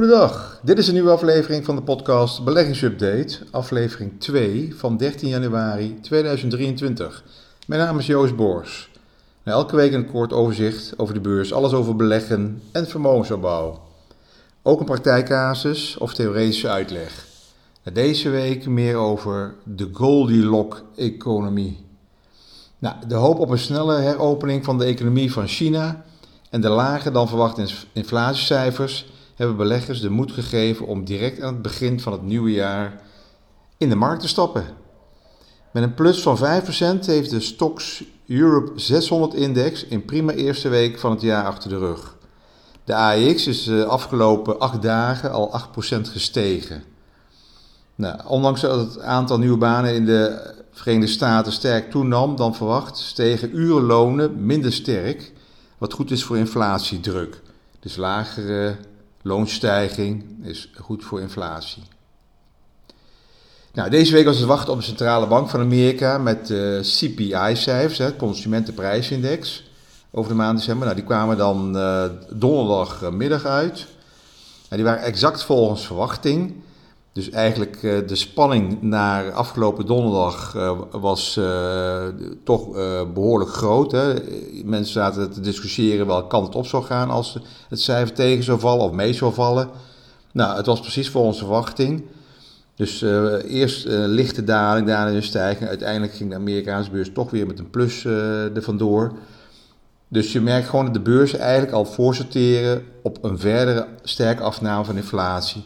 Goedendag, dit is een nieuwe aflevering van de podcast Beleggingsupdate, aflevering 2 van 13 januari 2023. Mijn naam is Joost Boors. elke week een kort overzicht over de beurs, alles over beleggen en vermogensopbouw. Ook een praktijkcasus of theoretische uitleg. Deze week meer over de Goldilocks-economie. Nou, de hoop op een snelle heropening van de economie van China en de lager dan verwachte inflatiecijfers hebben beleggers de moed gegeven om direct aan het begin van het nieuwe jaar in de markt te stappen. Met een plus van 5% heeft de Stocks Europe 600 index in prima eerste week van het jaar achter de rug. De AEX is de afgelopen 8 dagen al 8% gestegen. Nou, ondanks dat het aantal nieuwe banen in de Verenigde Staten sterk toenam dan verwacht, stegen urenlonen minder sterk, wat goed is voor inflatiedruk. Dus lagere loonstijging is goed voor inflatie. Nou, deze week was het wachten op de Centrale Bank van Amerika met de CPI-cijfers, het Consumentenprijsindex, over de maand december. Nou, die kwamen dan uh, donderdagmiddag uit. Nou, die waren exact volgens verwachting. Dus eigenlijk uh, de spanning naar afgelopen donderdag uh, was uh, toch behoorlijk groot. Hè. Mensen zaten te discussiëren welke kant het op zou gaan als het cijfer tegen zou vallen of mee zou vallen. Nou, het was precies voor onze verwachting. Dus eerst lichte daling, daarna een stijging. Uiteindelijk ging de Amerikaanse beurs toch weer met een plus er vandoor. Dus je merkt gewoon dat de beurs eigenlijk al voorsorteren op een verdere sterke afname van inflatie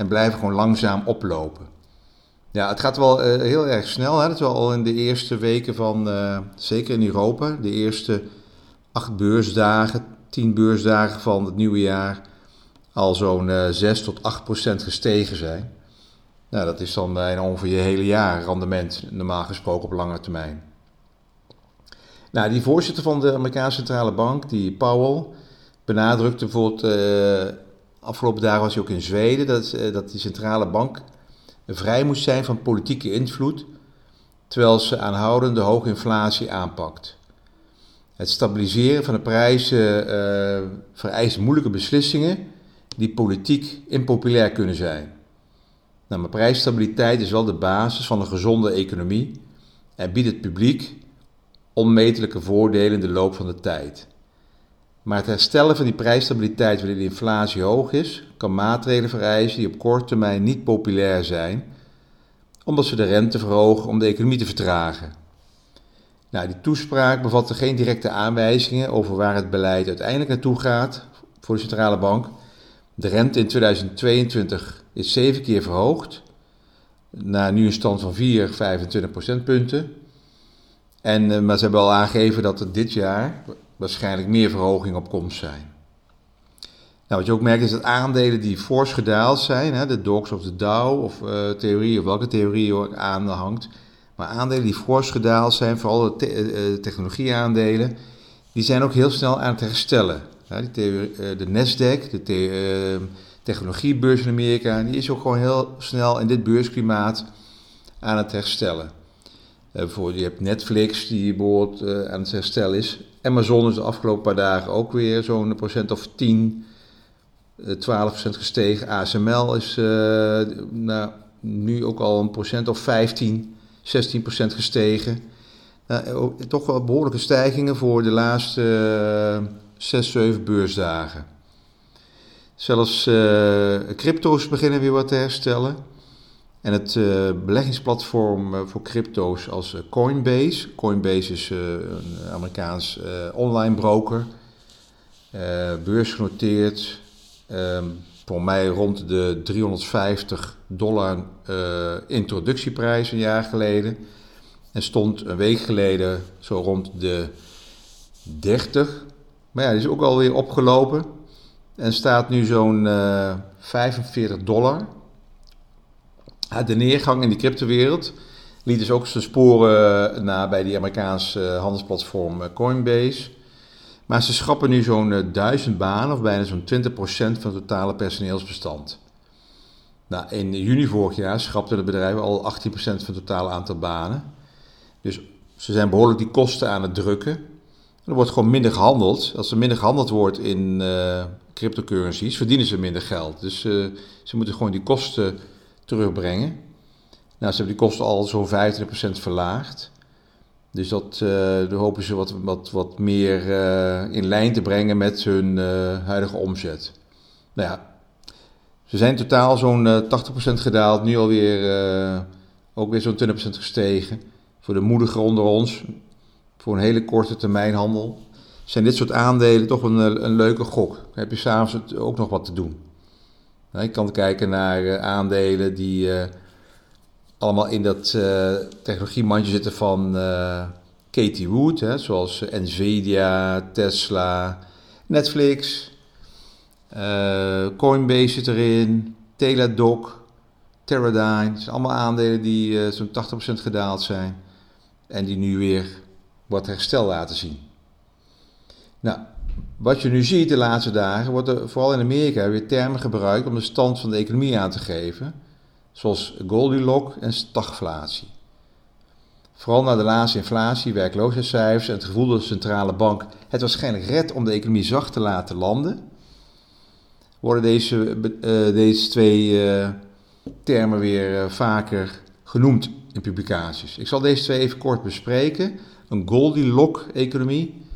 en blijven gewoon langzaam oplopen. Ja, het gaat wel uh, heel erg snel. Hè? Dat wel al in de eerste weken van, uh, zeker in Europa, de eerste acht beursdagen, tien beursdagen van het nieuwe jaar, al zo'n uh, eh, 6 tot 8 procent gestegen zijn. Nou, dat is dan bijna ongeveer je hele jaar rendement, normaal gesproken op lange termijn. Nou, die voorzitter van de Amerikaanse Centrale Bank, die Powell, benadrukte bijvoorbeeld Afgelopen dagen was hij ook in Zweden dat, eh, dat de centrale bank vrij moest zijn van politieke invloed, terwijl ze aanhoudende hoge inflatie aanpakt. Het stabiliseren van de prijzen uh, vereist moeilijke beslissingen die politiek impopulair kunnen zijn. Nou, maar prijsstabiliteit is wel de basis van een gezonde economie en biedt het publiek onmetelijke voordelen in de loop van de tijd. Maar het herstellen van die prijsstabiliteit wanneer de inflatie hoog is, kan maatregelen vereisen die op korte termijn niet populair zijn, omdat ze de rente verhogen om de economie te vertragen. Nou, die toespraak bevatte geen directe aanwijzingen over waar het beleid uiteindelijk naartoe gaat voor de centrale bank. De rente in 2022 is zeven keer verhoogd, naar nu een stand van 4, 25 procentpunten. En, eh, maar ze hebben al aangegeven dat het dit jaar, waarschijnlijk meer verhoging op komst zijn. Nou, wat je ook merkt is dat aandelen die fors gedaald zijn, hè, de DOX of de Dow of uh, theorie of welke theorie je ook aanhangt, maar aandelen die fors gedaald zijn, vooral de uh, technologieaandelen, die zijn ook heel snel aan het herstellen. Die de Nasdaq, de technologiebeurs in Amerika, die is ook gewoon heel snel in dit beursklimaat aan het herstellen. Bijvoorbeeld, je hebt Netflix die behoorlijk aan het herstellen is. Amazon is de afgelopen paar dagen ook weer zo'n procent of 10, 12 procent gestegen. ASML is nou, nu ook al een procent of 15, 16 procent gestegen. Uh, toch wel behoorlijke stijgingen voor de laatste uh, 6, 7 beursdagen. Zelfs uh, crypto's beginnen weer wat te herstellen. En het uh, beleggingsplatform uh, voor crypto's als uh, Coinbase. Coinbase is een Amerikaans online broker. beursgenoteerd. Um, voor mij rond de 350 dollar introductieprijs een jaar geleden. En stond een week geleden zo rond de 30. Maar ja, die is ook alweer opgelopen. En staat nu zo'n 45 dollar de neergang in de cryptowereld liet dus ook zijn sporen na bij die Amerikaanse handelsplatform eh, Coinbase. Maar ze schrappen nu zo'n eh, duizend banen, of bijna zo'n 20% van het totale personeelsbestand. Nou, in juni vorig jaar schrapten de bedrijven al 18% van het totale aantal banen. Dus ze zijn behoorlijk die kosten aan het drukken. er wordt gewoon minder gehandeld. Als er minder gehandeld wordt in cryptocurrencies, verdienen ze minder geld. Dus ze moeten gewoon die kosten terugbrengen. Nou, ze hebben die kosten al zo'n 25% verlaagd. Dus dat uh, hopen ze wat, wat, wat meer in lijn te brengen met hun huidige omzet. Nou ja, ze zijn totaal zo'n 80% gedaald, nu alweer ook weer zo'n 20% gestegen. Voor de moedigen onder ons, voor een hele korte termijn handel, zijn dit soort aandelen toch een, een leuke gok. Dan heb je s'avonds ook nog wat te doen. Je kan kijken naar uh, aandelen die uh, allemaal in dat uh, technologiemandje zitten van Katie Wood, hè, zoals Nvidia, Tesla, Netflix, Coinbase zit erin, Teladoc, Teradyne. Het zijn allemaal aandelen die zo'n 80% gedaald zijn en die nu weer wat herstel laten zien. Nou, wat je nu ziet de laatste dagen, wordt er vooral in Amerika weer termen gebruikt om de stand van de economie aan te geven, zoals Goldilocks en stagflatie. Vooral na de laatste inflatie, werkloosheidscijfers en het gevoel dat de centrale bank het waarschijnlijk redt om de economie zacht te laten landen, worden deze, uh, deze twee uh, termen weer uh, vaker genoemd in publicaties. Ik zal deze twee even kort bespreken een Goldilocks-economie.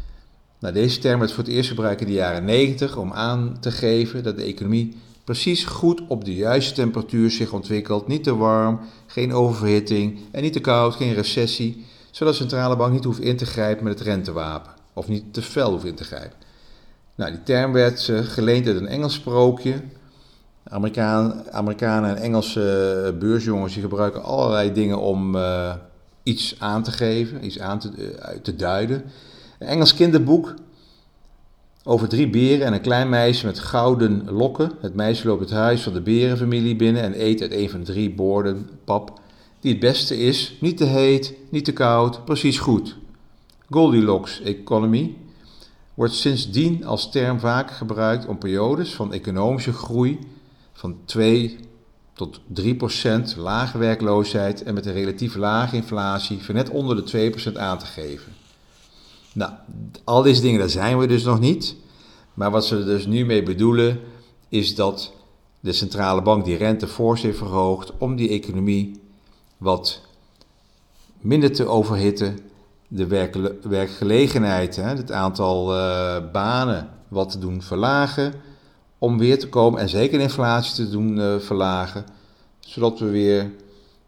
Nou, deze term werd voor het eerst gebruikt in de jaren 90 om aan te geven dat de economie precies goed op de juiste temperatuur zich ontwikkelt. Niet te warm, geen oververhitting en niet te koud, geen recessie. Zodat de centrale bank niet hoeft in te grijpen met het rentewapen. Of niet te fel hoeft in te grijpen. Nou, die term werd uh, geleend uit een Engels sprookje. Amerikaan, Amerikanen en Engelse beursjongens die gebruiken allerlei dingen om... Uh, iets aan te geven, iets aan te, te duiden. Een Engels kinderboek over drie beren en een klein meisje met gouden lokken. Het meisje loopt het huis van de berenfamilie binnen en eet uit een van de drie borden pap, die het beste is, niet te heet, niet te koud, precies goed. Goldilocks economy wordt sindsdien als term vaak gebruikt om periodes van economische groei van 2 tot 3% lage werkloosheid en met een relatief lage inflatie van net onder de 2% aan te geven. Nou, al deze dingen, daar zijn we dus nog niet. Maar wat ze er dus nu mee bedoelen, is dat de centrale bank die rente fors heeft verhoogd om die economie wat minder te overhitten, de werkgelegenheid, het aantal uh, banen wat te doen verlagen om weer te komen en zeker inflatie te doen uh, verlagen, zodat we weer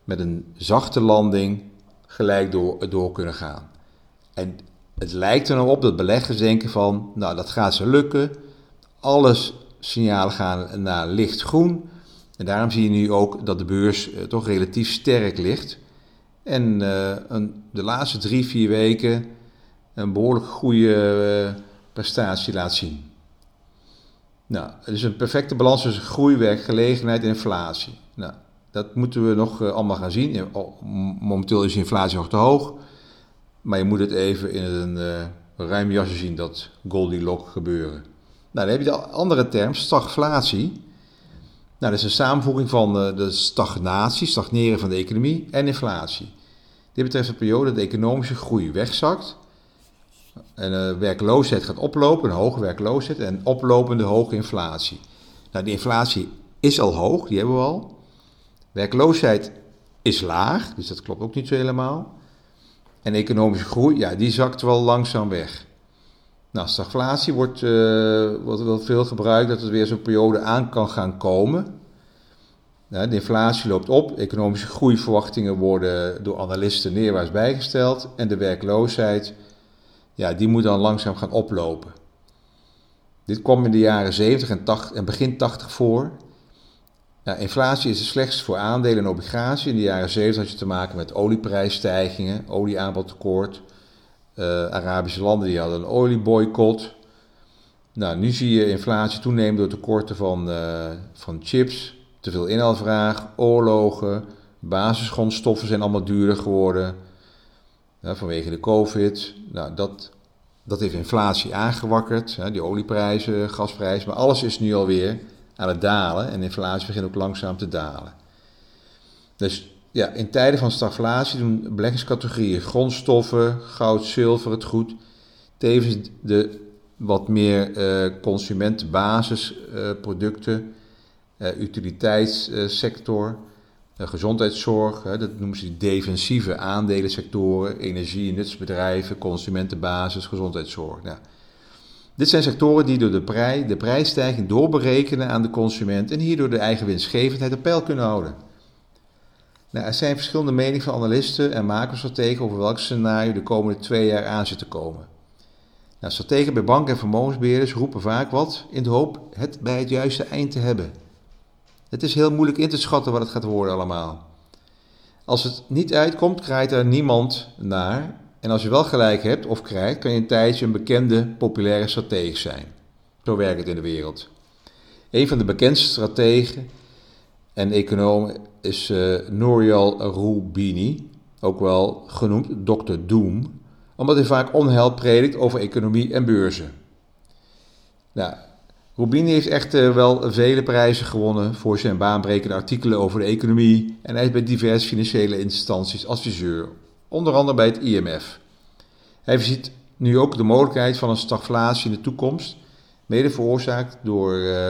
met een zachte landing gelijk door, door kunnen gaan. En het lijkt er nou op dat beleggers denken van, nou dat gaat ze lukken, alle signalen gaan naar lichtgroen. En daarom zie je nu ook dat de beurs uh, toch relatief sterk ligt. En uh, een, de laatste drie, vier weken een behoorlijk goede prestatie laat zien. Nou, het is een perfecte balans tussen groei, werkgelegenheid en inflatie. Nou, dat moeten we nog allemaal gaan zien. Momenteel is inflatie nog te hoog. Maar je moet het even in een uh, ruim jasje zien, dat Goldilocks gebeuren. Nou, dan heb je de andere term, stagflatie. Nou, dat is een samenvoeging van uh, de stagnatie, stagneren van de economie en inflatie. Dit betreft een periode dat de economische groei wegzakt en eh, werkloosheid gaat oplopen, een hoge werkloosheid en oplopende hoge inflatie. Nou, die inflatie is al hoog, die hebben we al. Werkloosheid is laag, dus dat klopt ook niet zo helemaal. En economische groei, ja, die zakt wel langzaam weg. Nou, stagflatie wordt, uh, veel gebruikt, dat er weer zo'n periode aan kan gaan komen. de inflatie loopt op, economische groeiverwachtingen worden door analisten neerwaarts bijgesteld en de werkloosheid ja, die moet dan langzaam gaan oplopen. Dit kwam in de jaren 70 en, 80, en begin 80 voor. Inflatie is het slechtst voor aandelen en obligaties. In de jaren 70 had je te maken met olieprijsstijgingen, olieaanbodtekort. Uh, Arabische landen die hadden een olieboycott. Nou, nu zie je inflatie toenemen door tekorten van, uh, van chips, te veel inhaalvraag, oorlogen, basisgrondstoffen zijn allemaal duurder geworden vanwege de COVID. Nou, dat, dat heeft inflatie aangewakkerd, die olieprijzen, gasprijzen, maar alles is nu alweer aan het dalen en inflatie begint ook langzaam te dalen. Dus ja, in tijden van stagflatie doen beleggingscategorieën grondstoffen, goud, zilver, het goed, Tevens de wat meer uh, consumentenbasisproducten, uh, utiliteitssector, gezondheidszorg, dat noemen ze defensieve aandelensectoren, energie- en nutsbedrijven, consumentenbasis, gezondheidszorg. Nou, dit zijn sectoren die door de, prij, de prijsstijging doorberekenen aan de consument en hierdoor de eigen winstgevendheid op peil kunnen houden. Nou, er zijn verschillende meningen van analisten en macro-strategen over welk scenario de komende twee jaar aan zit te komen. Nou, strategen bij banken en vermogensbeheerders roepen vaak wat in de hoop het bij het juiste eind te hebben. Het is heel moeilijk in te schatten wat het gaat worden allemaal. Als het niet uitkomt, krijgt er niemand naar. En als je wel gelijk hebt of krijgt, kan je een tijdje een bekende, populaire stratege zijn. Zo werkt het in de wereld. Een van de bekendste strategen en econoom is uh, Nouriel Roubini, ook wel genoemd Dr. Doom, omdat hij vaak onheil predikt over economie en beurzen. Nou, Roubini heeft echt uh, wel vele prijzen gewonnen voor zijn baanbrekende artikelen over de economie en hij is bij diverse financiële instanties adviseur, onder andere bij het IMF. Hij ziet nu ook de mogelijkheid van een stagflatie in de toekomst Mede veroorzaakt door uh,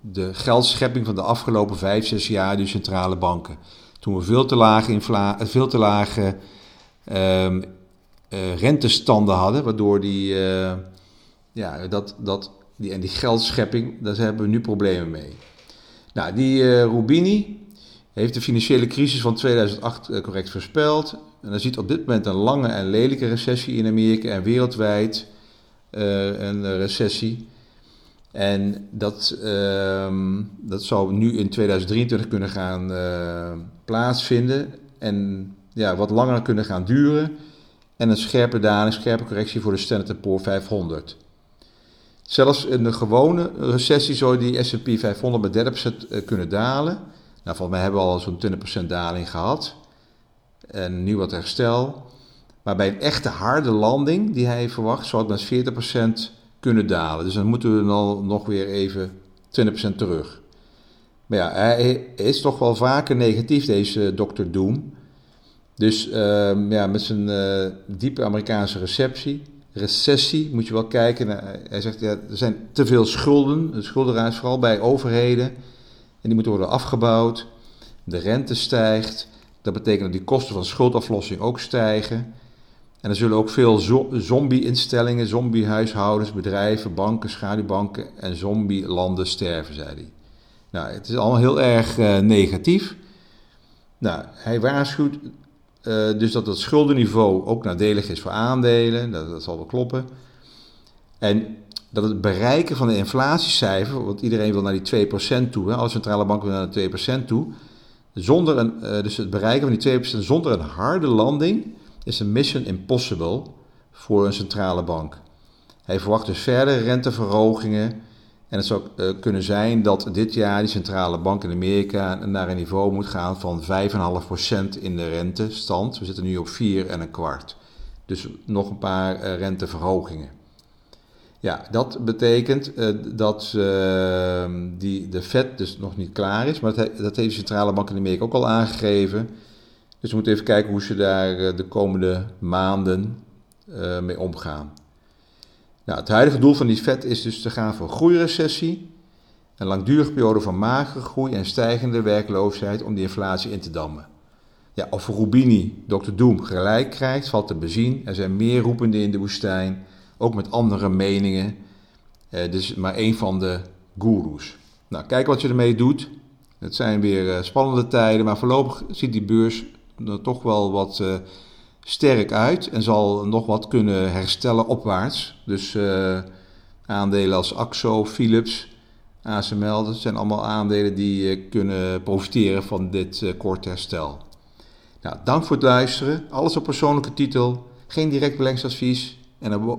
de, geldschepping van de afgelopen vijf, zes jaar door centrale banken. Toen we veel te lage, infla veel te lage um, uh, rentestanden hadden, waardoor die, uh, ja, dat, dat, die, en die geldschepping, daar hebben we nu problemen mee. Nou, die Rubini heeft de financiële crisis van 2008 correct voorspeld. En hij ziet op dit moment een lange en lelijke recessie in Amerika en wereldwijd een recessie. En dat, uh, dat zou nu in 2023 kunnen gaan uh, plaatsvinden en ja, wat langer kunnen gaan duren. En een scherpe daling, scherpe correctie voor de Standard Poor's 500. Zelfs in de gewone recessie zou die S&P 500 met 30% eh, kunnen dalen. Nou, volgens mij hebben we al zo'n 20% daling gehad. En nu wat herstel. Maar bij een echte harde landing die hij verwacht, zou het met 40% kunnen dalen. Dus dan moeten we dan nog weer even 20% terug. Maar ja, hij is toch wel vaker negatief, deze Dr. Doom. Dus uh, ja, met zijn uh, diepe Amerikaanse receptie, recessie moet je wel kijken. hij zegt, ja, er zijn te veel schulden, de schuldenraad vooral bij overheden. En die moeten worden afgebouwd. De rente stijgt. Dat betekent dat die kosten van schuldaflossing ook stijgen. En er zullen ook veel zombie-instellingen, zombie-huishoudens, bedrijven, banken, schaduwbanken en zombie-landen sterven, zei hij. Nou, het is allemaal heel erg uh, negatief. Nou, hij waarschuwt uh, dus dat het schuldenniveau ook nadelig is voor aandelen, dat, dat zal wel kloppen. En dat het bereiken van de inflatiecijfer, want iedereen wil naar die 2% toe, hè, alle centrale banken willen naar de 2% toe, zonder een, uh, dus het bereiken van die 2% zonder een harde landing is een mission impossible voor een centrale bank. Hij verwacht dus verdere renteverhogingen. En het zou uh, kunnen zijn dat dit jaar die centrale bank in Amerika naar een niveau moet gaan van 5,5% in de rentestand. We zitten nu op 4 en een kwart. Dus nog een paar uh, renteverhogingen. Ja, dat betekent uh, dat die, de Fed dus nog niet klaar is. Maar dat, dat heeft de centrale bank in Amerika ook al aangegeven. Dus we moeten even kijken hoe ze daar eh, de komende maanden uh, mee omgaan. Nou, het huidige doel van die FED is dus te gaan voor groeirecessie, een langdurige periode van magere groei en stijgende werkloosheid om die inflatie in te dammen. Ja, of Rubini, Dr. Doom, gelijk krijgt, valt te bezien. Er zijn meer roependen in de woestijn, ook met andere meningen. Uh, dus maar één van de goeroes. Nou, kijk wat je ermee doet. Het zijn weer spannende tijden, maar voorlopig ziet die beurs er toch wel wat uh, sterk uit en zal nog wat kunnen herstellen opwaarts. Dus aandelen als AXO, Philips, ASML, dat zijn allemaal aandelen die kunnen profiteren van dit korte herstel. Nou, dank voor het luisteren. Alles op persoonlijke titel, geen direct beleggingsadvies en op,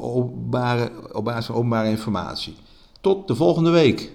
op basis van openbare informatie. Tot de volgende week.